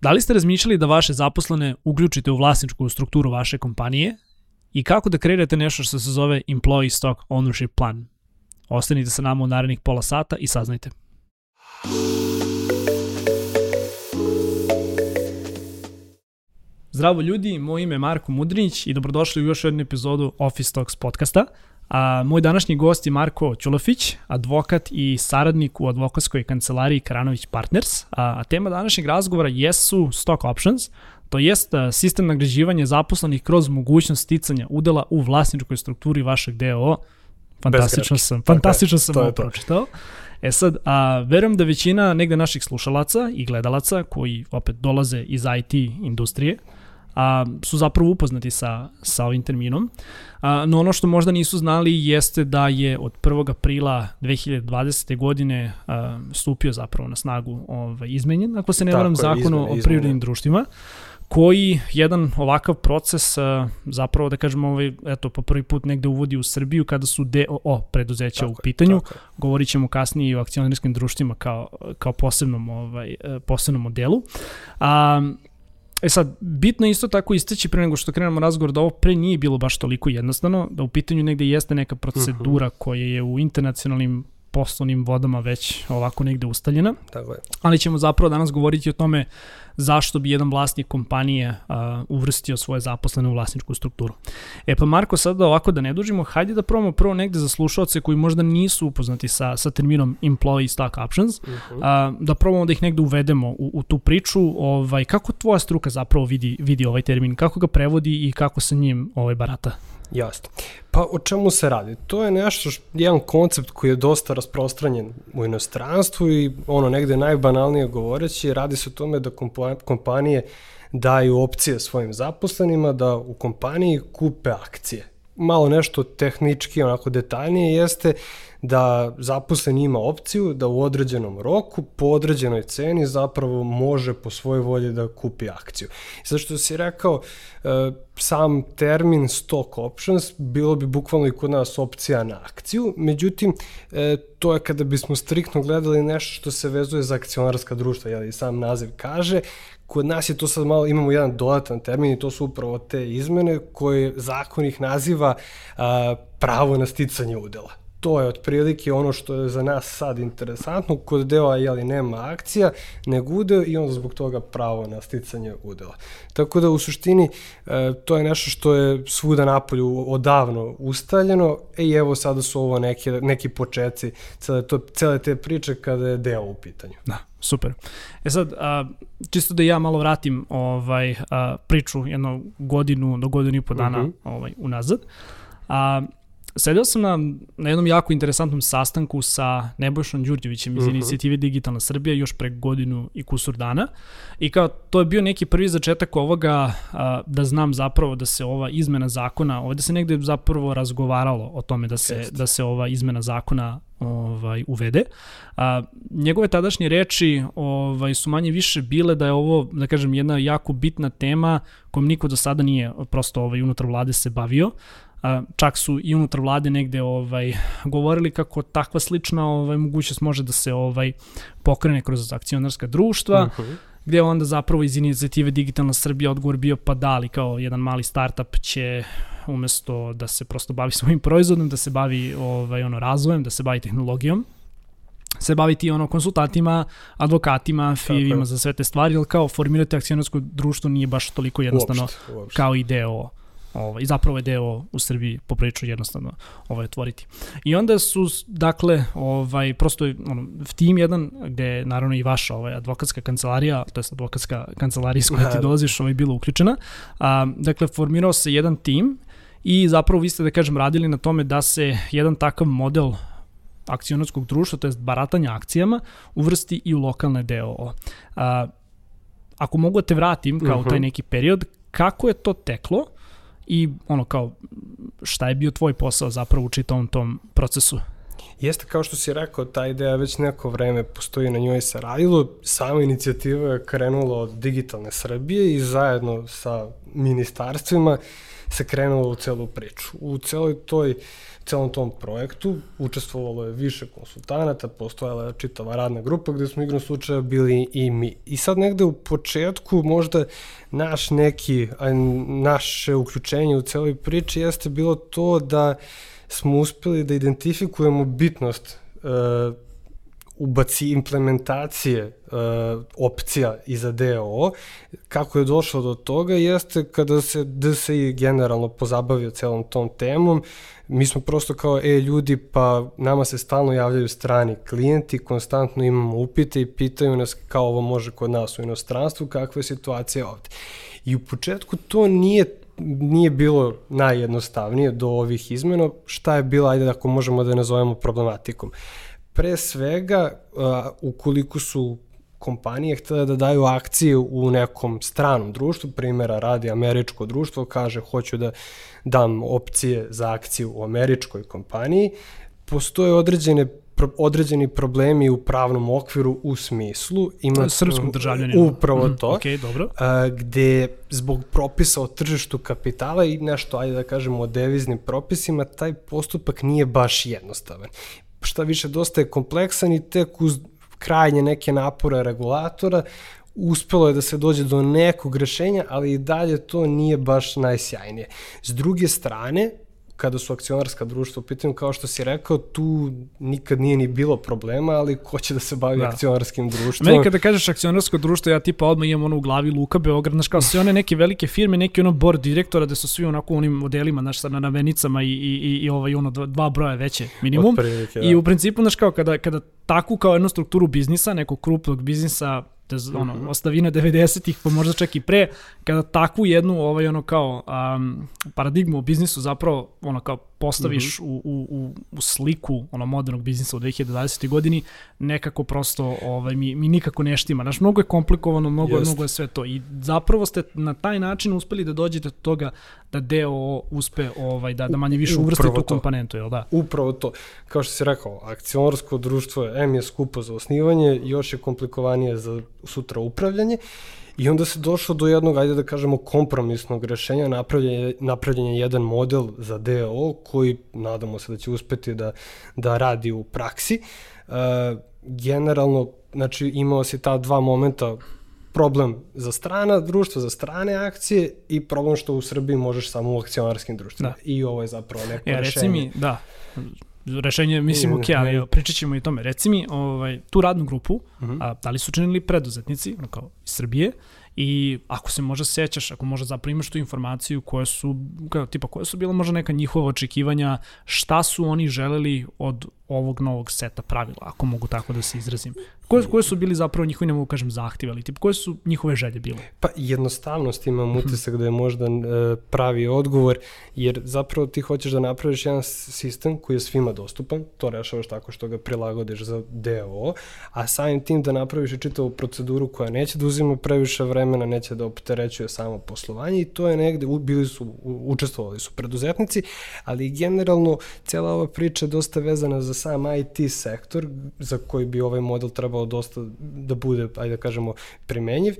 Da li ste razmišljali da vaše zaposlene uključite u vlasničku strukturu vaše kompanije i kako da kreirate nešto što se zove Employee Stock Ownership Plan? Ostanite sa nama u narednih pola sata i saznajte. Zdravo ljudi, moje ime je Marko Mudrinić i dobrodošli u još jednu epizodu Office Talks podcasta. A, moj današnji gost je Marko Ćulofić, advokat i saradnik u advokatskoj kancelariji Karanović Partners. A, a tema današnjeg razgovora jesu stock options, to jest sistem nagrađivanja zaposlenih kroz mogućnost sticanja udela u vlasničkoj strukturi vašeg DOO. Fantastično sam, fantastično sam ovo pročitao. E sad, a, verujem da većina negde naših slušalaca i gledalaca koji opet dolaze iz IT industrije, a, su zapravo upoznati sa, sa ovim terminom. A, no ono što možda nisu znali jeste da je od 1. aprila 2020. godine a, stupio zapravo na snagu ovaj, izmenjen, ako se ne varam, zakon o privrednim društvima koji jedan ovakav proces zapravo da kažemo ovaj eto po prvi put negde uvodi u Srbiju kada su DOO preduzeća tako u pitanju. Tako Govorit ćemo kasnije i o akcionarskim društvima kao kao posebnom ovaj posebnom modelu. A E sad, bitno je isto tako istaći pre nego što krenemo razgovor da ovo pre nije bilo baš toliko jednostavno, da u pitanju negde jeste neka procedura uh mhm. -huh. koja je u internacionalnim poslovnim vodama već ovako negde ustaljena. Tako je. Ali ćemo zapravo danas govoriti o tome zašto bi jedan vlasnik kompanije uh, uvrstio svoje zaposlene u vlasničku strukturu. E pa Marko, sada ovako da ne dužimo, hajde da probamo prvo negde za slušalce koji možda nisu upoznati sa, sa terminom employee stock options, uh -huh. uh, da probamo da ih negde uvedemo u, u tu priču. Ovaj, kako tvoja struka zapravo vidi, vidi ovaj termin, kako ga prevodi i kako se njim ovaj, barata? Jasno. Pa o čemu se radi? To je nešto, š, jedan koncept koji je dosta rasprostranjen u inostranstvu i ono negde najbanalnije govoreći, radi se o tome da kompanije daju opcije svojim zaposlenima da u kompaniji kupe akcije. Malo nešto tehnički, onako detaljnije jeste da zaposlen ima opciju da u određenom roku, po određenoj ceni zapravo može po svojoj volji da kupi akciju. I što si rekao, e, sam termin stock options bilo bi bukvalno i kod nas opcija na akciju, međutim, e, to je kada bismo striktno gledali nešto što se vezuje za akcionarska društva, jel i sam naziv kaže, kod nas je to sad malo, imamo jedan dodatan termin i to su upravo te izmene koje zakon ih naziva a, pravo na sticanje udela to je otprilike ono što je za nas sad interesantno, kod dela jeli, nema akcija, nego udeo i onda zbog toga pravo na sticanje udela. Tako da u suštini e, to je nešto što je svuda napolju odavno ustaljeno e, i evo sada su ovo neki, neki početci cele, to, cele te priče kada je deo u pitanju. Da. Super. E sad, a, čisto da ja malo vratim ovaj, a, priču jednu godinu do godinu i po dana uh mhm. -huh. ovaj, unazad. A, Sedeo sam na, na jednom jako interesantnom sastanku sa Nebojšom Đurđevićem iz uh mhm. -huh. inicijative Digitalna Srbija još pre godinu i kusur dana i kao to je bio neki prvi začetak ovoga a, da znam zapravo da se ova izmena zakona, ovde se negde zapravo razgovaralo o tome da se, da se ova izmena zakona ovaj uvede. A, njegove tadašnje reči ovaj su manje više bile da je ovo da kažem jedna jako bitna tema kojom niko do sada nije prosto ovaj unutar vlade se bavio čak su i unutar vlade negde ovaj govorili kako takva slična ovaj mogućnost može da se ovaj pokrene kroz akcionarska društva. Uh. -huh gde onda zapravo iz inicijative Digitalna Srbija odgovor bio pa da ali kao jedan mali startup će umesto da se prosto bavi svojim proizvodom, da se bavi ovaj, ono, razvojem, da se bavi tehnologijom, se baviti ono konsultantima, advokatima, firima za sve te stvari, ali kao formirati akcionarsko društvo nije baš toliko jednostavno uopšte, uopšte. kao ideo Ovaj, I zapravo je deo u Srbiji poprilično jednostavno ovaj, otvoriti. I onda su, dakle, ovaj, prosto ono, tim jedan, gde je naravno i vaša ovaj, advokatska kancelarija, to je advokatska kancelarija iz koja ti dolaziš, ovaj, bila uključena. A, dakle, formirao se jedan tim i zapravo vi ste, da kažem, radili na tome da se jedan takav model akcionarskog društva, to je baratanja akcijama, uvrsti i u lokalne deo. A, ako mogu da te vratim kao uh -huh. u taj mhm. neki period, kako je to teklo i ono kao šta je bio tvoj posao zapravo u čitavom tom procesu? Jeste, kao što si rekao, ta ideja već neko vreme postoji na njoj se radilo. Sama inicijativa je krenula od Digitalne Srbije i zajedno sa ministarstvima se krenulo u celu priču. U celoj toj celom tom projektu učestvovalo je više konsultanata, postojala je čitava radna grupa gde smo igrom slučaja bili i mi. I sad negde u početku možda naš neki, naše uključenje u celoj priči jeste bilo to da smo uspeli da identifikujemo bitnost uh, ubaci implementacije uh, opcija iza DO, kako je došlo do toga jeste kada se DSI generalno pozabavio celom tom temom, mi smo prosto kao, e, ljudi, pa nama se stalno javljaju strani klijenti, konstantno imamo upite i pitaju nas kao ovo može kod nas u inostranstvu, kakva je situacija ovde. I u početku to nije nije bilo najjednostavnije do ovih izmena, šta je bilo, ajde ako možemo da nazovemo problematikom. Pre svega, uh, ukoliko su kompanije htele da daju akcije u nekom stranom društvu, primjera radi američko društvo, kaže hoću da dam opcije za akciju u američkoj kompaniji, postoje određene određeni problemi u pravnom okviru u smislu ima srpskom državljaninu upravo mm, to okay, dobro. A, gde zbog propisa o tržištu kapitala i nešto ajde da kažemo o deviznim propisima taj postupak nije baš jednostavan šta više dosta je kompleksan i tek uz krajnje neke napore regulatora uspelo je da se dođe do nekog rešenja, ali i dalje to nije baš najsjajnije. S druge strane, kada su akcionarska društva u pitanju, kao što si rekao, tu nikad nije ni bilo problema, ali ko će da se bavi da. akcionarskim društvom? Meni kada kažeš akcionarsko društvo, ja tipa odmah imam ono u glavi Luka Beograd, znaš kao sve one neke velike firme, neki ono board direktora da su svi onako u onim modelima, znaš, na navenicama i, i, i, i ovaj, ono, dva, dva broja veće minimum. Prilike, da. I u principu, znaš kao, kada, kada takvu kao jednu strukturu biznisa, nekog krupnog biznisa te, ono, mm -hmm. ostavine 90-ih, pa možda čak i pre, kada takvu jednu ovaj, ono kao um, paradigmu u biznisu zapravo ono kao postaviš mm -hmm. u, u, u sliku ono modernog biznisa u 2020. godini, nekako prosto ovaj, mi, mi nikako ne štima. Znaš, mnogo je komplikovano, mnogo, Jest. mnogo je sve to. I zapravo ste na taj način uspeli da dođete do toga da deo uspe ovaj, da, da manje više uvrsti tu komponentu, jel da? Upravo to. Kao što si rekao, akcionarsko društvo je, M je skupo za osnivanje, još je komplikovanije za sutra upravljanje I onda se došlo do jednog, ajde da kažemo, kompromisnog rešenja, napravljen napravljen je jedan model za DO koji nadamo se da će uspeti da, da radi u praksi. E, generalno, znači imao se ta dva momenta problem za strana društva, za strane akcije i problem što u Srbiji možeš samo u akcionarskim društvima. Da. I ovo je zapravo neko ja, rešenje. Reci mi, da, rešenje mislim ok, ali pričat ćemo i tome. Reci mi, ovaj, tu radnu grupu, uh mhm. -huh. a, da li su činili preduzetnici, ono kao iz Srbije, i ako se možda sećaš, ako možda zapravo imaš tu informaciju koje su, kao, tipa, koje su bila možda neka njihova očekivanja, šta su oni želeli od ovog novog seta pravila, ako mogu tako da se izrazim. Koje, koje su bili zapravo njihovi, ne mogu da kažem, zahtjeva, ali tip, koje su njihove želje bile? Pa jednostavnost imam mhm. utisak da je možda e, pravi odgovor, jer zapravo ti hoćeš da napraviš jedan sistem koji je svima dostupan, to rešavaš tako što ga prilagodiš za DO, a samim tim da napraviš i čitavu proceduru koja neće da uzima previše vremena, neće da opterećuje samo poslovanje i to je negde, bili su, učestvovali su preduzetnici, ali generalno cela ova priča je dosta vezana za sam IT sektor za koji bi ovaj model trebao dosta da bude, ajde da kažemo, primenjiv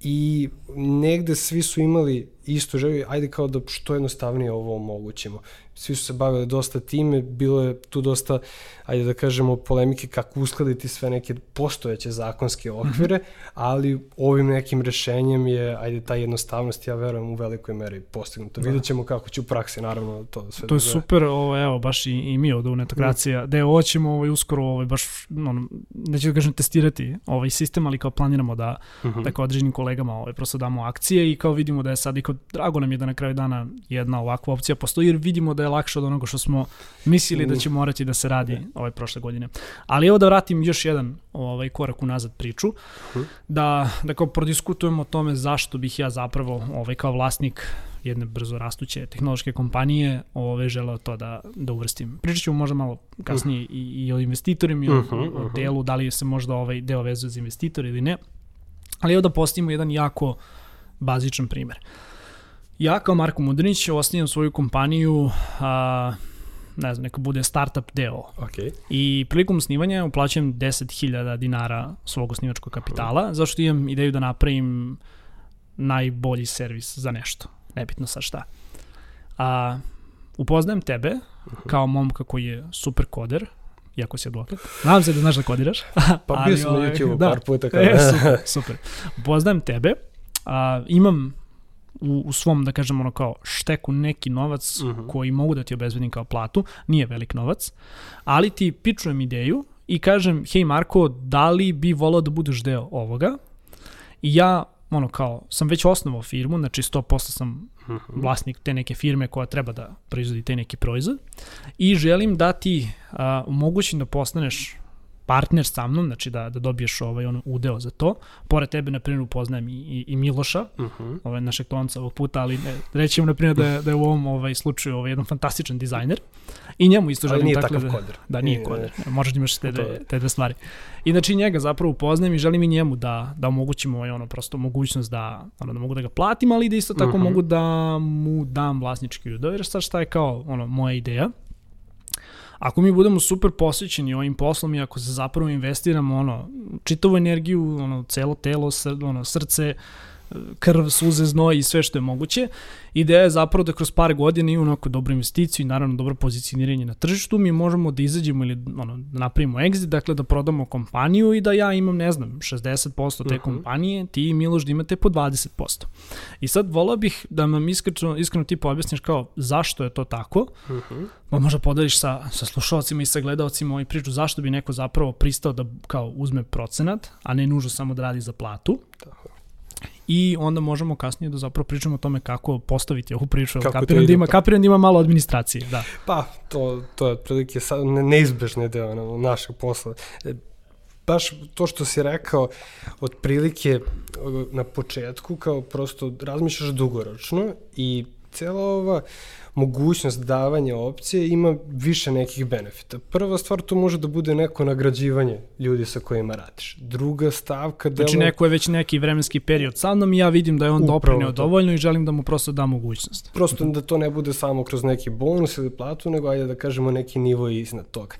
i negde svi su imali isto želju, ajde kao da što jednostavnije ovo omogućimo svi su se bavili dosta time, bilo je tu dosta, ajde da kažemo, polemike kako uskladiti sve neke postojeće zakonske okvire, mhm. ali ovim nekim rešenjem je, ajde, ta jednostavnost, ja verujem, u velikoj meri postignuto. Da. Vidjet ćemo kako će u praksi, naravno, to sve To je da super, ovo, evo, baš i, i mi od Unetokracija, mm. da je ovo ćemo ovaj, uskoro, ovaj, baš, ono, neću da kažem testirati ovaj sistem, ali kao planiramo da, mm -hmm. da kao određenim kolegama ovaj, prosto damo akcije i kao vidimo da je sad i kao, drago nam je da na kraju dana jedna ovakva opcija postoji, jer vidimo da je lakše od onoga što smo mislili da će morati da se radi ove prošle godine. Ali evo da vratim još jedan ovaj korak unazad priču, da, da kao prodiskutujemo o tome zašto bih ja zapravo ovaj, kao vlasnik jedne brzo rastuće tehnološke kompanije ove želeo to da, da uvrstim. Pričat ćemo možda malo kasnije i, i o investitorima i o, uh -huh, o delu, da li se možda ovaj deo vezuje za investitor ili ne. Ali evo da postavimo jedan jako bazičan primer. Uh, Ja kao Marko Mudrinić osnijam svoju kompaniju a, ne znam, neka bude startup deo. Okay. I prilikom snimanja uplaćujem 10.000 dinara svog osnivačkog kapitala, uh. zašto imam ideju da napravim najbolji servis za nešto. Nebitno sa šta. A, upoznajem tebe uh -huh. kao momka koji je super koder, iako si advokat. Nadam se da znaš da kodiraš. pa bio sam na ovaj, YouTube da, par puta. Kada... E, super, super. Upoznajem tebe. A, imam u, u svom, da kažem, ono kao šteku neki novac uh mhm. -huh. koji mogu da ti obezbedim kao platu, nije velik novac, ali ti pičujem ideju i kažem, hej Marko, da li bi volao da budeš deo ovoga? I ja, ono kao, sam već osnovao firmu, znači 100% sam mhm. vlasnik te neke firme koja treba da proizvodi te neki proizvod i želim da ti uh, omogućim da postaneš partner sa mnom, znači da, da dobiješ ovaj ono udeo za to. Pored tebe, na primjer, upoznajem i, i, i Miloša, uh mhm. -huh. ovaj, našeg tonca ovog puta, ali ne, reći na primjer, da je, da je u ovom ovaj, slučaju ovaj, jedan fantastičan dizajner. I njemu isto želim... Ali nije dakle, takav da, koder. Da, nije, nije koder. Možeš da imaš te, te, te dve stvari. I znači njega zapravo upoznajem i želim i njemu da, da omogućimo ovaj, ono, prosto mogućnost da, ono, da mogu da ga platim, ali da isto tako uh mhm. -huh. mogu da mu dam vlasnički udeo, jer sad šta je kao ono, moja ideja ako mi budemo super posvećeni ovim poslom i ako se zapravo investiramo ono, čitavu energiju, ono, celo telo, sr, ono, srce, krv, suze, znoj i sve što je moguće. Ideja je zapravo da kroz par godina imamo onako dobru investiciju i naravno dobro pozicioniranje na tržištu, mi možemo da izađemo ili ono, da napravimo exit, dakle da prodamo kompaniju i da ja imam, ne znam, 60% te uh -huh. kompanije, ti i Miloš da imate po 20%. I sad volao bih da vam iskreno, iskreno ti objasniš kao zašto je to tako, uh -huh. pa možda podeliš sa, sa slušalcima i sa gledalcima ovaj priču zašto bi neko zapravo pristao da kao uzme procenat, a ne nužno samo da radi za platu. Tako i onda možemo kasnije da zapravo pričamo o tome kako postaviti ovu priču. Kako kapiram, da ima, pa. kapiram da ima malo administracije, da. Pa, to, to je otprilike neizbežni deo na, našeg posla. E, baš to što si rekao, otprilike na početku, kao prosto razmišljaš dugoročno i cela ova mogućnost davanja opcije ima više nekih benefita. Prva stvar, to može da bude neko nagrađivanje ljudi sa kojima radiš. Druga stavka... Delo... Znači neko je već neki vremenski period sa mnom i ja vidim da je on doprineo dovoljno i želim da mu prosto da mogućnost. Prosto da to ne bude samo kroz neki bonus ili platu, nego ajde da kažemo neki nivo iznad toga.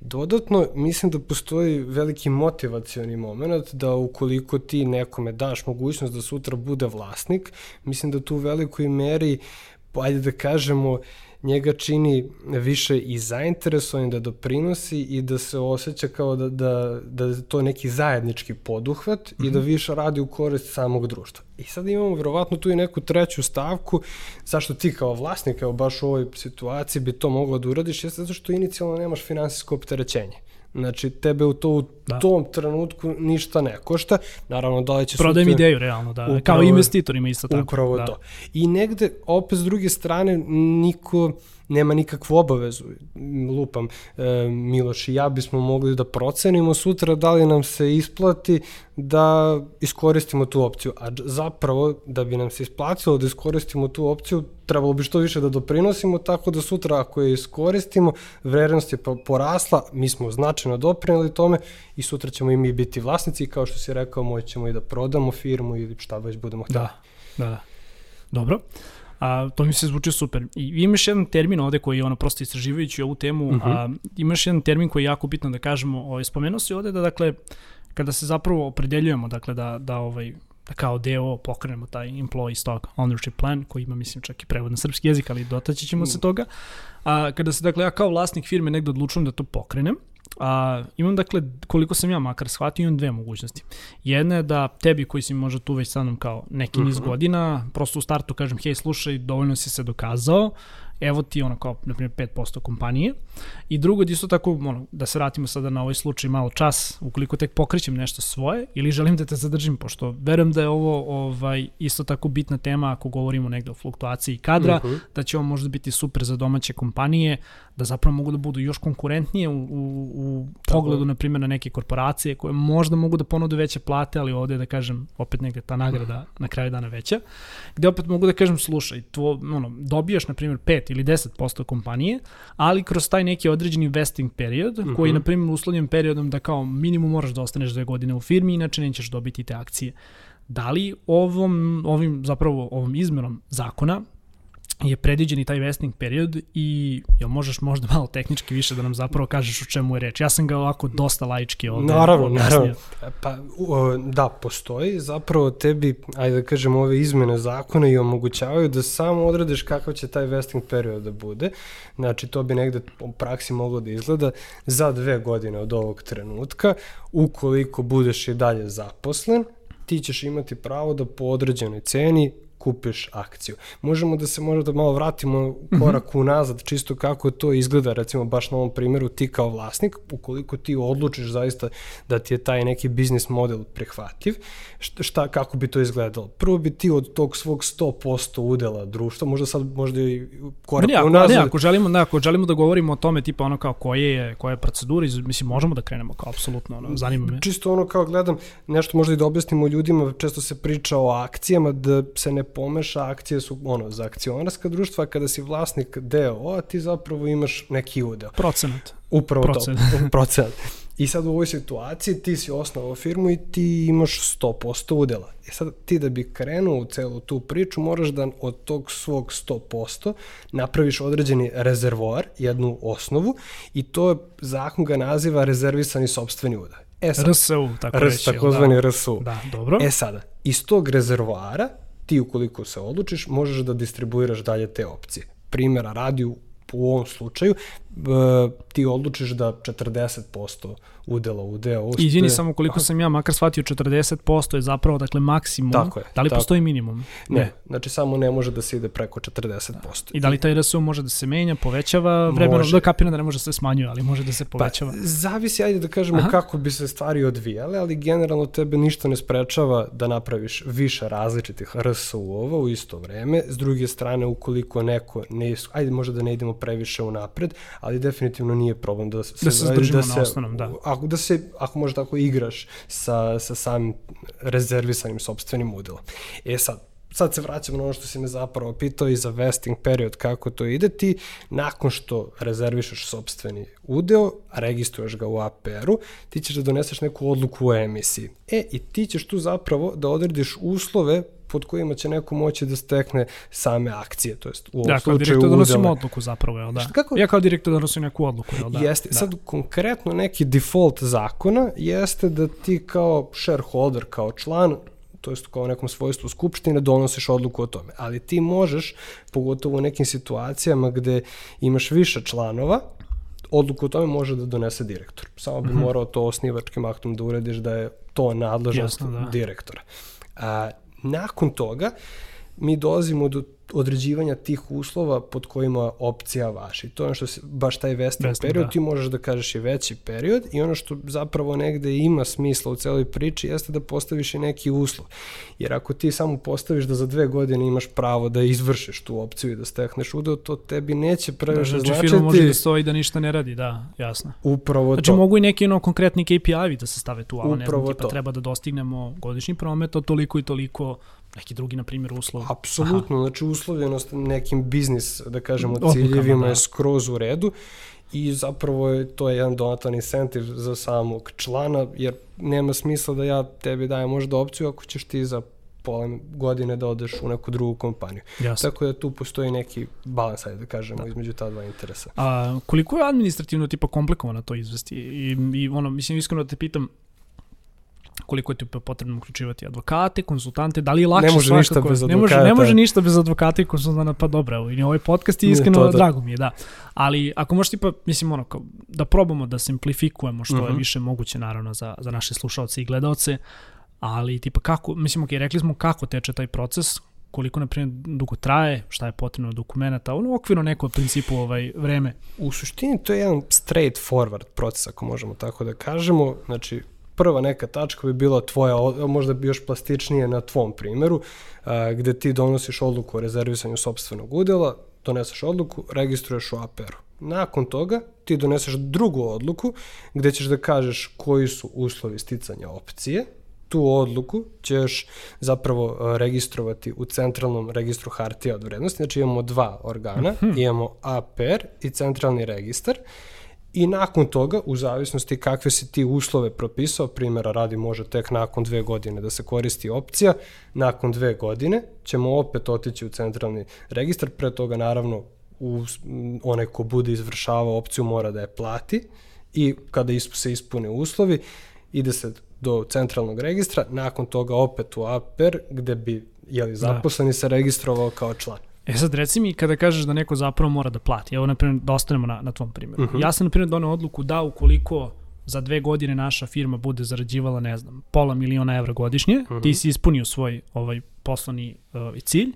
Dodatno, mislim da postoji veliki motivacioni moment da ukoliko ti nekome daš mogućnost da sutra bude vlasnik, mislim da tu u velikoj meri uh, ajde da kažemo, njega čini više i zainteresovan da doprinosi i da se osjeća kao da, da, da je to neki zajednički poduhvat mm -hmm. i da mhm. više radi u korist samog društva. I sad imamo verovatno tu i neku treću stavku zašto ti kao vlasnik, evo baš u ovoj situaciji bi to moglo da uradiš, jeste zato što inicijalno nemaš finansijsko opterećenje. Znači, tebe u to u da. tom trenutku ništa ne košta. Naravno, da li će... Prodajem sutra... ideju, realno, da. Upravo, Kao investitorima isto tako. Upravo da. to. I negde, opet s druge strane, niko nema nikakvu obavezu. Lupam, e, Miloš i ja bismo mogli da procenimo sutra da li nam se isplati da iskoristimo tu opciju. A zapravo, da bi nam se isplatilo da iskoristimo tu opciju, trebalo bi što više da doprinosimo, tako da sutra ako je iskoristimo, vrednost je porasla, mi smo značajno doprinali tome i sutra ćemo i mi biti vlasnici kao što si rekao, moćemo i da prodamo firmu ili šta već budemo htjeli. Da, da, da. Dobro. A, to mi se zvuči super. I imaš jedan termin ovde koji je ono prosto istraživajući ovu temu, uh -huh. a, mhm. imaš jedan termin koji je jako bitno da kažemo, ovaj, spomenuo si ovde da dakle, kada se zapravo opredeljujemo dakle, da, da ovaj, da kao deo pokrenemo taj employee stock ownership plan, koji ima, mislim, čak i prevod na srpski jezik, ali dotaći ćemo mm. se toga. A, kada se, dakle, ja kao vlasnik firme negde odlučujem da to pokrenem, A, imam dakle, koliko sam ja makar shvatio, imam dve mogućnosti. Jedna je da tebi koji si možda tu već sa mnom kao neki niz uh mhm. -huh. godina, prosto u startu kažem, hej slušaj, dovoljno si se dokazao, evo ti ono kao, na primjer, 5% kompanije. I drugo, da isto tako, ono, da se vratimo sada na ovaj slučaj malo čas, ukoliko tek pokrećem nešto svoje ili želim da te zadržim, pošto verujem da je ovo ovaj, isto tako bitna tema ako govorimo negde o fluktuaciji kadra, uh mhm. -huh. da će ovo možda biti super za domaće kompanije, da zapravo mogu da budu još konkurentnije u, u, u pogledu, na primjer, na neke korporacije koje možda mogu da ponude veće plate, ali ovde da kažem, opet negde ta nagrada na kraju dana veća, gde opet mogu da kažem, slušaj, tvo, ono, dobijaš, na primjer, 5 ili 10% kompanije, ali kroz taj neki određeni vesting period, koji je, mhm. na primjer, uslovljen periodom da kao minimum moraš da ostaneš dve godine u firmi, inače nećeš dobiti te akcije. Da li ovom, ovim, zapravo ovom izmenom zakona je predviđen i taj vesting period i jel možeš možda malo tehnički više da nam zapravo kažeš o čemu je reč? Ja sam ga ovako dosta laički ovde Naravno, objasnio. naravno. Pa, o, da, postoji. Zapravo tebi, ajde da kažem, ove izmene zakona i omogućavaju da samo odrediš kakav će taj vesting period da bude. Znači, to bi negde u praksi moglo da izgleda za dve godine od ovog trenutka. Ukoliko budeš i dalje zaposlen, ti ćeš imati pravo da po određenoj ceni kupiš akciju. Možemo da se možda malo vratimo korak unazad, čisto kako to izgleda, recimo baš na ovom primjeru ti kao vlasnik, ukoliko ti odlučiš zaista da ti je taj neki biznis model prihvatljiv, šta, kako bi to izgledalo? Prvo bi ti od tog svog 100% udela društva, možda sad možda i korak Ne, ako, unazad, ne, ako želimo, ne, ako želimo da govorimo o tome, tipa ono kao koje je, koja je procedura, mislim, možemo da krenemo kao apsolutno, ono, zanima me. Čisto ono kao gledam, nešto možda i da objasnimo ljudima, često se priča o akcijama, da se ne pomeša, akcije su ono, za akcionarska društva, a kada si vlasnik DO, ti zapravo imaš neki udeo. Procenat. Upravo Procent. to, procenat. I sad u ovoj situaciji ti si osnovao firmu i ti imaš 100% udela. I sad ti da bi krenuo u celu tu priču moraš da od tog svog 100% napraviš određeni rezervoar, jednu osnovu i to je, zakon ga naziva rezervisani sobstveni udel. E sad, RSU, tako RS, reći. jel takozvani da? RSU. Da, dobro. E sada, iz tog rezervoara ti ukoliko se odlučiš možeš da distribuiraš dalje te opcije. Primjera radi u ovom slučaju ti odlučiš da 40% udela u deo Izvini samo koliko sam ja makar shvatio 40% je zapravo dakle maksimum. Tako je, Da li tako. postoji minimum? Ne, znači samo ne može da se ide preko 40%. I da li taj RSU može da se menja, povećava vremenom, da kapiram da ne može da se smanjuje, ali može da se povećava. Pa, zavisi, ajde da kažemo, Aha. Kako bi se stvari odvijale, ali generalno tebe ništa ne sprečava da napraviš više različitih RSU-ova u isto vreme. S druge strane, ukoliko neko ne, ajde možda da ne idemo previše u napred, ali definitivno nije problem da se, Da se zadržimo na osnovnom, da. Ako, da se, ako možda tako igraš sa, sa samim rezervisanim sobstvenim udelom. E sad, sad se vraćamo na ono što si me zapravo pitao i za vesting period, kako to ide ti, nakon što rezervišeš sobstveni udeo, registruješ ga u APR-u, ti ćeš da doneseš neku odluku o emisiji. E, i ti ćeš tu zapravo da odrediš uslove pod kojima će neko moći da stekne same akcije, to jest u ovom Ja kao slučaju direktor donosim udele. odluku zapravo, jel da? Šta, kako? Ja kao direktor donosim neku odluku, jel da? Jeste, da. sad konkretno neki default zakona jeste da ti kao shareholder, kao član, to jest kao nekom svojstvu skupštine, donosiš odluku o tome. Ali ti možeš, pogotovo u nekim situacijama gde imaš više članova, odluku o tome može da donese direktor. Samo bi morao to osnivačkim aktom da urediš da je to nadležnost Jasno, da. direktora. A, nakon toga, mi dolazimo do određivanja tih uslova pod kojima opcija važi. To je ono što se, baš taj Vesting, period, da. ti možeš da kažeš i veći period i ono što zapravo negde ima smisla u celoj priči jeste da postaviš i neki uslov. Jer ako ti samo postaviš da za dve godine imaš pravo da izvršiš tu opciju i da stekneš udeo, to tebi neće Da, previše znači, značiti firma može da stoji da ništa ne radi, da, jasno. upravo Znači to. mogu i neki ono konkretni KPI-vi da se stave tu, ali ne znam, tipa treba da dostignemo godišnji promet od toliko i toliko, neki drugi, na primjer, uslov. Apsolutno, znači uslovljenost nekim biznis, da kažemo, Odlukama, ciljevima da. je skroz u redu i zapravo je to je jedan donatan incentiv za samog člana, jer nema smisla da ja tebi dajem možda opciju ako ćeš ti za pola godine da odeš u neku drugu kompaniju. Jasno. Tako da tu postoji neki balans, ajde da kažemo, između ta dva interesa. A koliko je administrativno tipa komplikovano to izvesti? I, i ono, mislim, iskreno da te pitam, koliko je tipa potrebno uključivati advokate, konsultante, da li je lakše Ne može ništa svakako- bez ne može, ne advokata. može ništa bez advokata i konsultanta, pa dobro, evo, i ovaj podcast je iskreno, to da. drago mi je, da. Ali ako možeš tipa, mislim, ono, kao, da probamo da simplifikujemo što je Mhm. više moguće, naravno, za, za naše slušalce i gledaoce, ali tipa kako, mislim, ok, rekli smo kako teče taj proces, koliko, na primjer, dugo traje, šta je potrebno od dokumenta, ono okvirno neko principu ovaj, vreme. U suštini to je jedan straight forward proces, ako možemo tako da kažemo. Znači, prva neka tačka bi bila tvoja, možda bi još plastičnije na tvom primjeru, a, gde ti donosiš odluku o rezervisanju sobstvenog udela, doneseš odluku, registruješ u APR-u. Nakon toga ti doneseš drugu odluku gde ćeš da kažeš koji su uslovi sticanja opcije, tu odluku ćeš zapravo registrovati u centralnom registru hartija od vrednosti. Znači imamo dva organa, imamo APR i centralni registar I nakon toga, u zavisnosti kakve si ti uslove propisao, primjera radi može tek nakon dve godine da se koristi opcija, nakon dve godine ćemo opet otići u centralni registar, pre toga naravno u, onaj ko bude izvršavao opciju mora da je plati i kada se ispune uslovi, ide se do centralnog registra, nakon toga opet u APR gde bi jeli, da. zaposleni da. se registrovao kao član. E sad reci mi kada kažeš da neko zapravo mora da plati, evo na primjer da ostanemo na, na tvom primjeru. Uh mhm. -huh. Ja sam na primjer donao odluku da ukoliko za dve godine naša firma bude zarađivala, ne znam, pola miliona evra godišnje, uh -huh. ti si ispunio svoj ovaj poslovni uh, cilj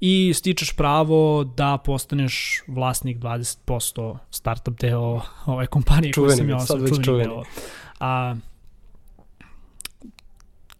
i stičeš pravo da postaneš vlasnik 20% startup deo ove kompanije čuveni, koju sam ja sad već čuveni. Deo. A,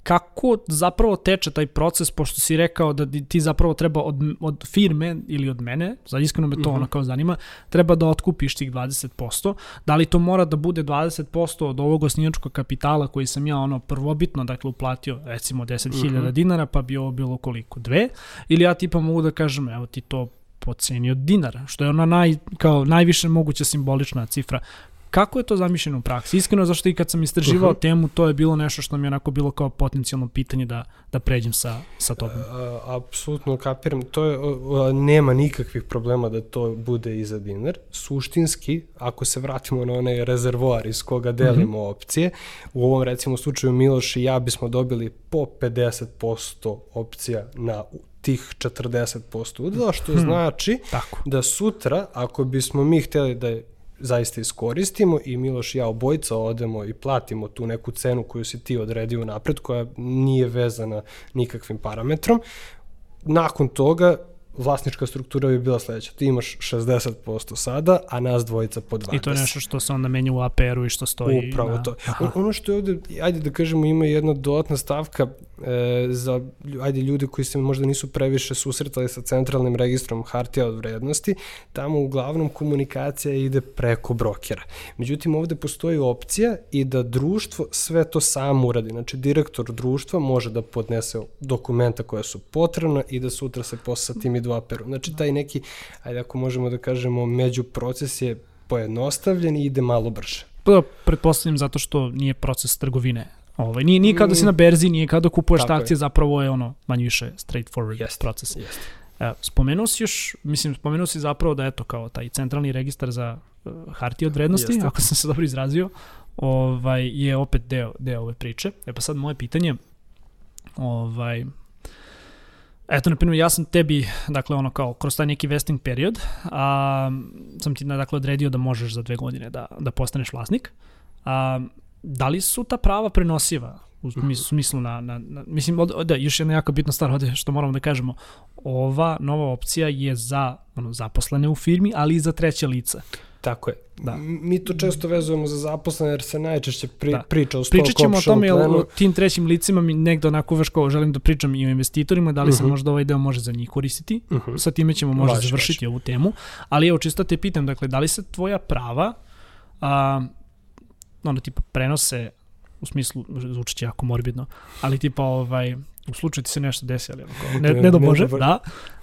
kako zapravo teče taj proces, pošto si rekao da ti zapravo treba od, od firme ili od mene, za iskreno me to mm -hmm. ono kao zanima, treba da otkupiš tih 20%. Da li to mora da bude 20% od ovog osnivačkog kapitala koji sam ja ono prvobitno, dakle, uplatio recimo 10.000 mm -hmm. dinara, pa bi ovo bilo koliko? Dve? Ili ja tipa mogu da kažem, evo ti to po ceni od dinara, što je ona naj, kao najviše moguća simbolična cifra. Kako je to zamišljeno u praksi? Iskreno, zašto i kad sam istraživao uh -huh. temu, to je bilo nešto što mi je onako bilo kao potencijalno pitanje da, da pređem sa, sa tobom. Apsolutno kapiram. To je, nema nikakvih problema da to bude i za dinar. Suštinski, ako se vratimo na onaj rezervoar iz koga delimo uh -huh. opcije, u ovom recimo slučaju Miloš i ja bismo dobili po 50% opcija na tih 40% udela, što hmm. znači Tako. da sutra, ako bismo mi hteli da zaista iskoristimo i Miloš i ja obojica odemo i platimo tu neku cenu koju si ti odredio napred, koja nije vezana nikakvim parametrom. Nakon toga vlasnička struktura bi bila sledeća. Ti imaš 60% sada, a nas dvojica po 20. I to je nešto što se onda menja u APR-u i što stoji. Upravo na... to. Aha. Ono što je ovde, ajde da kažemo, ima jedna dodatna stavka e, za ajde ljude koji se možda nisu previše susretali sa centralnim registrom hartija od vrednosti, tamo uglavnom komunikacija ide preko brokera. Međutim, ovde postoji opcija i da društvo sve to samo uradi. Znači, direktor društva može da podnese dokumenta koja su potrebna i da sutra se posle sa tim idu aperu. Znači, taj neki, ajde ako možemo da kažemo, među proces je pojednostavljen i ide malo brže. Pa, pretpostavljam zato što nije proces trgovine Ovaj, nije, nije kada si na berzi, nije kada kupuješ Tako akcije, je. zapravo je ono manje više straightforward jest, proces. Jest. E, spomenuo si još, mislim, spomenuo si zapravo da eto kao taj centralni registar za uh, hartije od vrednosti, Jeste. ako sam se dobro izrazio, ovaj, je opet deo, deo ove priče. E pa sad moje pitanje, ovaj, Eto, na primjer, ja sam tebi, dakle, ono kao, kroz taj neki vesting period, a, sam ti, dakle, odredio da možeš za dve godine da, da postaneš vlasnik. A, da li su ta prava prenosiva u smislu na, na, na mislim, od, da, još jedna jako bitna stvar ovde što moramo da kažemo, ova nova opcija je za ono, zaposlene u firmi, ali i za treće lica. Tako je. Da. Mi to često vezujemo za zaposlene jer se najčešće pri, da. priča o stock Pričat ćemo o tome, jel, o tim trećim licima mi negde onako veš kao želim da pričam i o investitorima, da li uh -huh. se mhm. možda ovaj deo može za njih koristiti. Uh mhm. -huh. Sa time ćemo možda vaš, završiti vaš. ovu temu. Ali evo, čisto te pitam, dakle, da li se tvoja prava a, ono tipa prenose u smislu, zvuči jako morbidno, ali tipa ovaj, u slučaju ti se nešto desi, ali onako, ne, ne do Bože, da.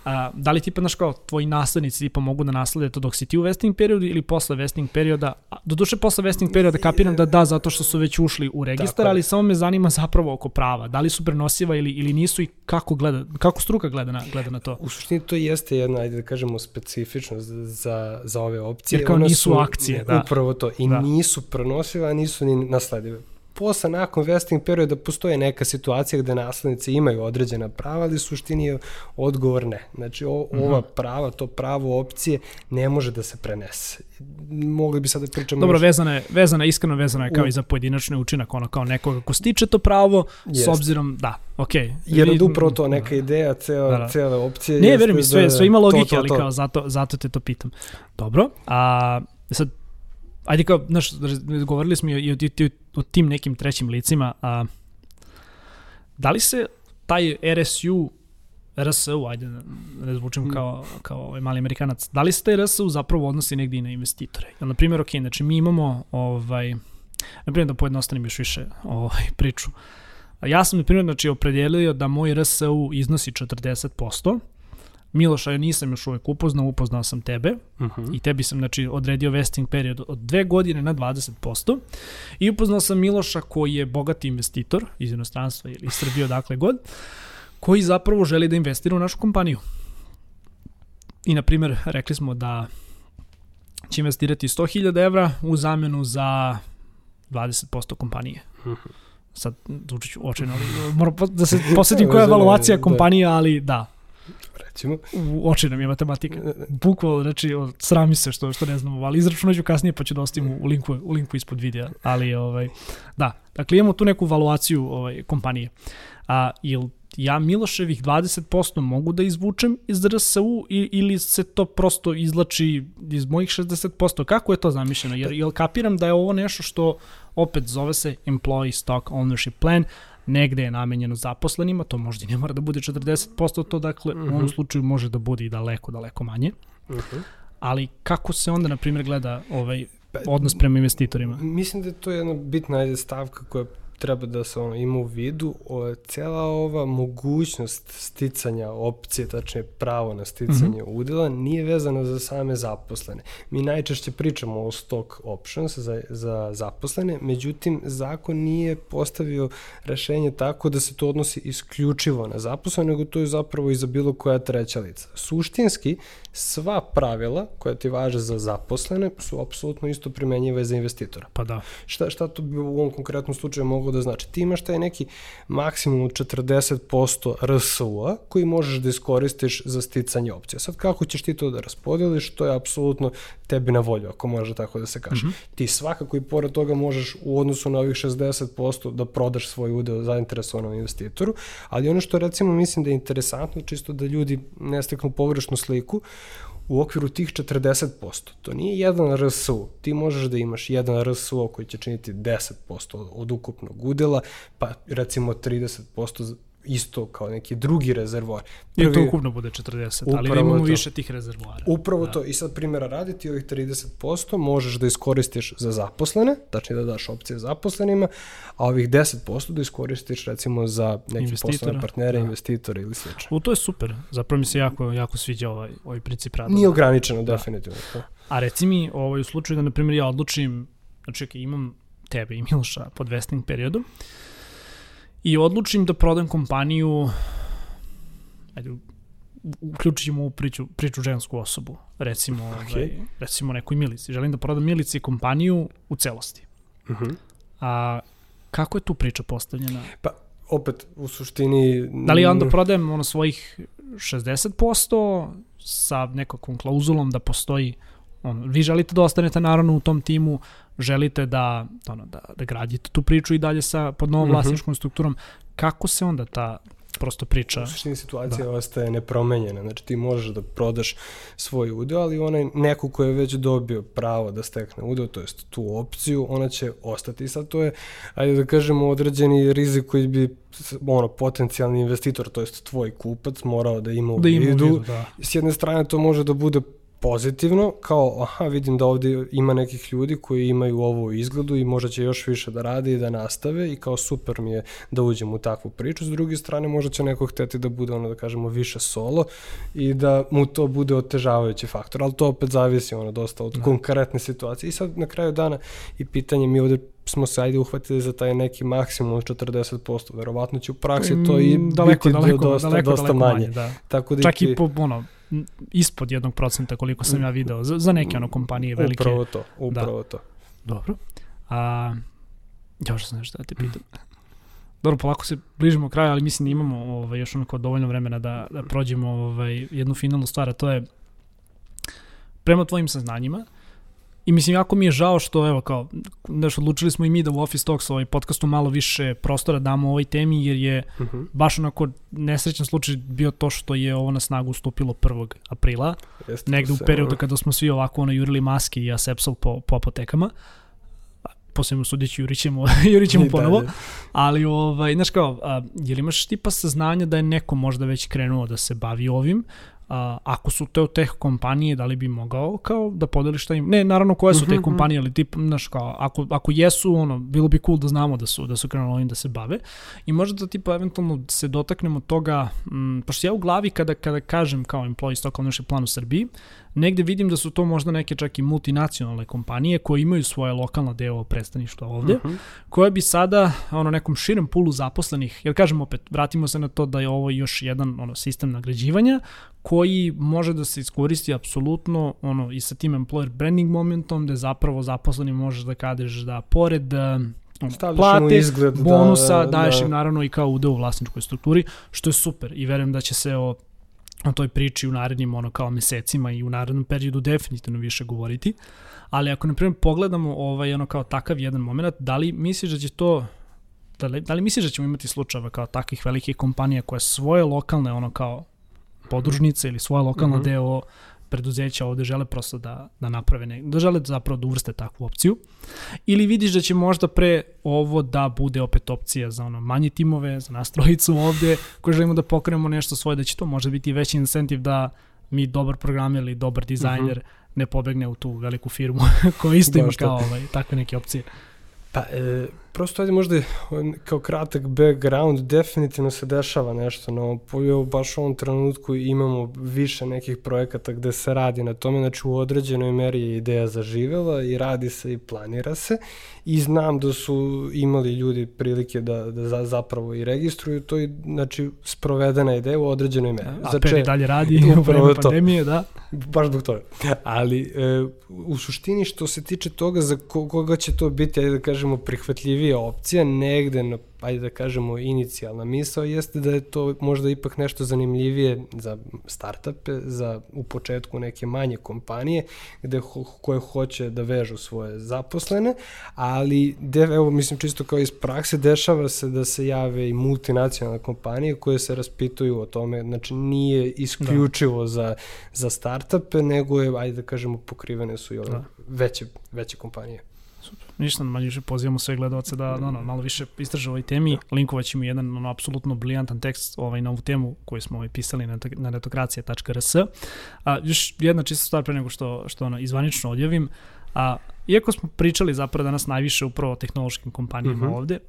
A, da li tipa, znaš kao, tvoji naslednici tipa mogu da naslede to dok si ti u vesting periodu ili posle vesting perioda, do duše posle vesting perioda kapiram da da, zato što su već ušli u registar, ali samo me zanima zapravo oko prava, da li su prenosiva ili, ili nisu i kako, gleda, kako struka gleda na, gleda na to? U suštini to jeste jedna, ajde da kažemo, specifičnost za, za ove opcije. Jer kao Ona nisu su, akcije, da. Upravo to, i da. nisu prenosiva, nisu ni nasledive posle nakon vesting perioda postoje neka situacija gde naslednici imaju određena prava, ali suštini je odgovor ne. Znači o, -hmm. ova prava, to pravo opcije ne može da se prenese. Mogli bi sad da pričamo... Dobro, još... vezana je, vezana je, iskreno vezana je kao U... i za pojedinačni učinak, ono kao nekoga ko stiče to pravo, Jest. s obzirom, da, okej. Okay. Jer od upravo to neka ideja, cela, da, da. cele opcije... Ne, verujem sve, sve ima logike, to, to, to. ali kao zato, zato te to pitam. Dobro, a sad ajde kao, znaš, govorili smo i o, o, o tim nekim trećim licima, a da li se taj RSU RSU, ajde da ne zvučim mm. kao, kao ovaj mali amerikanac, da li se taj RSU zapravo odnosi negdje i na investitore? Jel, na primjer, ok, znači mi imamo, ovaj, na primjer da pojednostavnim još više ovaj, priču, ja sam na primjer znači, opredelio da moj RSU iznosi 40%, Miloša ja nisam još uvek upoznao, upoznao sam tebe Uh -huh. i tebi sam znači, odredio vesting period od dve godine na 20% i upoznao sam Miloša koji je bogati investitor iz inostranstva ili iz Srbije odakle god, koji zapravo želi da investira u našu kompaniju. I, na primjer, rekli smo da će investirati 100.000 evra u zamenu za 20% kompanije. Mhm. Sad, zvuči očajno, ali moram da se posjetim koja je evaluacija Da. kompanija, ali da, Recimo. u oči nam je matematika. Bukvalno, znači, srami se što, što ne znamo, ali izračunat ću kasnije pa ću da ostavim u linku, u linku ispod videa. Ali, ovaj, da, dakle, imamo tu neku valuaciju ovaj, kompanije. A, jel ja Miloševih 20% mogu da izvučem iz RSU ili se to prosto izlači iz mojih 60%? Kako je to zamišljeno? Jer, jel kapiram da je ovo nešto što opet zove se Employee Stock Ownership Plan, negde je namenjeno zaposlenima, to možda i ne mora da bude 40%, to dakle u ovom slučaju može da bude i daleko, daleko manje. Uh -huh. Ali kako se onda, na primjer, gleda ovaj Pa, odnos prema investitorima? Mislim da je to jedna bitna ajde, stavka koja treba da se ono, ima u vidu. O, cela ova mogućnost sticanja opcije, tačnije pravo na sticanje mm -hmm. udela, nije vezana za same zaposlene. Mi najčešće pričamo o stock options za, za zaposlene, međutim, zakon nije postavio rešenje tako da se to odnosi isključivo na zaposlene, nego to je zapravo i za bilo koja treća lica. Suštinski, sva pravila koja ti važe za zaposlene su apsolutno isto primenjive za investitora. Pa da. Šta, šta to bi u ovom konkretnom slučaju moglo da znači? Ti imaš taj neki maksimum od 40% RSU-a koji možeš da iskoristiš za sticanje opcija. Sad kako ćeš ti to da raspodeliš, to je apsolutno tebi na volju, ako može tako da se kaže. Mm -hmm. Ti svakako i pored toga možeš u odnosu na ovih 60% da prodaš svoj udeo zainteresovanom investitoru, ali ono što recimo mislim da je interesantno, čisto da ljudi ne steknu pogrešnu sliku, u okviru tih 40%. To nije jedan RSU. Ti možeš da imaš jedan RSU koji će činiti 10% od ukupnog udela, pa recimo 30% isto kao neki drugi rezervoar. Prvi, I to ukupno bude 40, ali da imamo to. više tih rezervoara. Upravo da. to. I sad primjera radi ti ovih 30% možeš da iskoristiš za zaposlene, znači da daš opcije zaposlenima, a ovih 10% da iskoristiš recimo za neki poslovne partnere, da. investitore ili slično. U to je super. Zapravo mi se jako, jako sviđa ovaj, ovaj princip rada. Nije ograničeno, da. definitivno. Da. A reci mi, ovaj, u slučaju da, na primjer, ja odlučim, znači, okay, imam tebe i Miloša pod vesting periodu, i odlučim da prodam kompaniju ajde, uključit ćemo u priču, priču žensku osobu, recimo, okay. ovaj, recimo nekoj Milici. Želim da prodam Milici kompaniju u celosti. Uh -huh. A kako je tu priča postavljena? Pa, opet, u suštini... Da li onda prodajem ono svojih 60% sa nekakvom klauzulom da postoji ono, vi želite da ostanete naravno u tom timu, želite da, ono, da, da gradite tu priču i dalje sa pod novom mm -hmm. vlasničkom strukturom, kako se onda ta prosto priča... U suštini situacija da. ostaje nepromenjena, znači ti možeš da prodaš svoj udeo, ali onaj neko ko je već dobio pravo da stekne udeo, to jest tu opciju, ona će ostati. I sad to je, ajde da kažemo, određeni rizik koji bi ono, potencijalni investitor, to jest tvoj kupac, morao da ima u da vidu. Ima u vidu da. S jedne strane to može da bude pozitivno, kao aha, vidim da ovde ima nekih ljudi koji imaju ovo u izgledu i možda će još više da rade i da nastave i kao super mi je da uđem u takvu priču. S druge strane, možda će neko hteti da bude, ono da kažemo, više solo i da mu to bude otežavajući faktor, ali to opet zavisi ono dosta od da. konkretne situacije. I sad na kraju dana i pitanje mi ovde smo se ajde uhvatili za taj neki maksimum od 40%, verovatno će u praksi to i daleko, biti daleko, dosta, daleko, dosta daleko manje. manje da. Tako da Čak i po, ono, ispod jednog procenta koliko sam ja video za, za neke ono kompanije velike. Upravo to, upravo da. to. Dobro. A, još sam nešto da te pitam. Dobro, polako se bližimo kraju, ali mislim da imamo ovaj, još onako dovoljno vremena da, da prođemo ovaj, jednu finalnu stvar, a to je prema tvojim saznanjima, I mislim, jako mi je žao što, evo, kao, znaš, odlučili smo i mi da u Office Talks ovaj podcastu malo više prostora damo ovoj temi, jer je uh -huh. baš onako nesrećan slučaj bio to što je ovo na snagu stupilo 1. aprila, Jeste negde u periodu kada smo svi ovako ono jurili maske i asepsol po, po apotekama posebno sudeći jurit ćemo, jurit ćemo ponovo, ali ovaj, znaš kao, a, je li imaš tipa saznanja da je neko možda već krenuo da se bavi ovim, a, ako su to teh kompanije, da li bi mogao kao da podeliš šta im, ne, naravno koje su te Mhm, kompanije, ali tip, znaš, kao, ako, ako jesu, ono, bilo bi cool da znamo da su, da su krenuli ovim da se bave. I možda da tipa eventualno se dotaknemo toga, m, pošto ja u glavi kada, kada kažem kao employee stock ownership plan u Srbiji, negde vidim da su to možda neke čak i multinacionalne kompanije koje imaju svoje lokalna deo predstavništva ovde, Mhm. koje bi sada ono nekom širem pulu zaposlenih, jer kažem opet, vratimo se na to da je ovo još jedan ono sistem nagrađivanja koji može da se iskoristi apsolutno ono i sa tim employer branding momentom da zapravo zaposleni možeš da kažeš da pored um, Stavljaš plate, izgled da- bonusa, daješ da- im naravno i kao udeo u vlasničkoj strukturi, što je super i verujem da će se o o toj priči u narednim ono kao mesecima i u narednom periodu definitivno više govoriti. Ali ako na primjer pogledamo ovaj ono kao takav jedan moment, da li misliš da će to da li, da li misliš da ćemo imati slučajeva kao takvih velikih kompanija koje svoje lokalne ono kao podružnice ili svoje lokalno Mhm. deo preduzeća ovde žele prosto da, da naprave, ne, da žele zapravo da uvrste takvu opciju. Ili vidiš da će možda pre ovo da bude opet opcija za ono manje timove, za nas trojicu ovde, koji želimo da pokrenemo nešto svoje, da će to možda biti veći incentiv da mi dobar programer ili dobar dizajner Mhm. ne pobegne u tu veliku firmu koja isto ima kao ovaj, takve neke opcije. Pa, e, prosto ajde možda kao kratak background, definitivno se dešava nešto na ovom polju, baš u ovom trenutku imamo više nekih projekata gde se radi na tome, znači u određenoj meri je ideja zaživela i radi se i planira se i znam da su imali ljudi prilike da, da za, zapravo i registruju to i znači sprovedena ideja u određenoj meri. A Znači, i dalje radi u vreme pandemije, da. Baš zbog toga. Ali e, u suštini što se tiče toga za ko- koga će to biti, ajde da kažemo, prihvatljivija opcija, negde na, ajde da kažemo, inicijalna misao jeste da je to možda ipak nešto zanimljivije za startupe, za u početku neke manje kompanije gde ho, koje hoće da vežu svoje zaposlene, ali de, evo mislim čisto kao iz prakse dešava se da se jave i multinacionalne kompanije koje se raspituju o tome, znači nije isključivo da. za, za startupe, nego je, ajde da kažemo, pokrivene su i ove Da. veće, veće kompanije. Ništa, manje više pozivamo sve gledalce da, da ono, malo više istraže ovoj temi. Linkovat ćemo jedan ono, apsolutno briljantan tekst ovaj, na ovu temu koju smo ovaj, pisali na, na netokracija.rs. A, još jedna čista stvar pre nego što, što ono, izvanično odjavim. A, iako smo pričali zapravo danas najviše upravo o tehnološkim kompanijama mm Mhm. -hmm. ovde,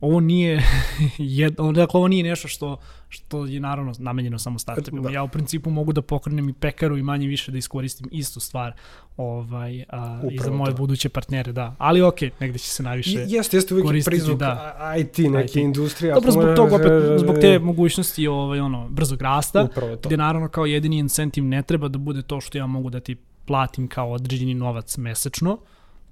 ovo nije jed, dakle ovo nije nešto što što je naravno namenjeno samo startupima. Da. Ja u principu mogu da pokrenem i pekaru i manje više da iskoristim istu stvar ovaj a, i za Upravo moje to. buduće partnere, da. Ali okej, negde će se najviše jeste, jeste uvijek koristiti, prizvuk da. da. IT, neke IT. industrije. Dobro, zbog može- tog opet, zbog te mogućnosti ovaj, ono, brzog rasta, Upravo gde naravno kao jedini incentiv ne treba da bude to što ja mogu da ti platim kao određeni novac mesečno,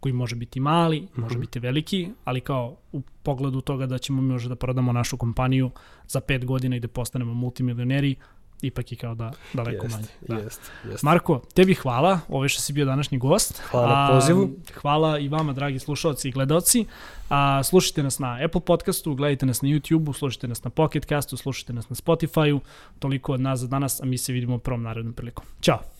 koji može biti mali, može Mhm. biti veliki, ali kao u pogledu toga da ćemo mi možda da prodamo našu kompaniju za pet godina i da postanemo multimilioneri, ipak je kao da daleko Jeste, manje. Da. jeste, jeste. Marko, tebi hvala, ovo što si bio današnji gost. Hvala na pozivu. hvala i vama, dragi slušalci i gledalci. A, slušajte nas na Apple podcastu, gledajte nas na YouTubeu, slušajte nas na Pocket castu, slušajte nas na Spotifyu. Toliko od nas za danas, a mi se vidimo prvom narednom prilikom. Ćao!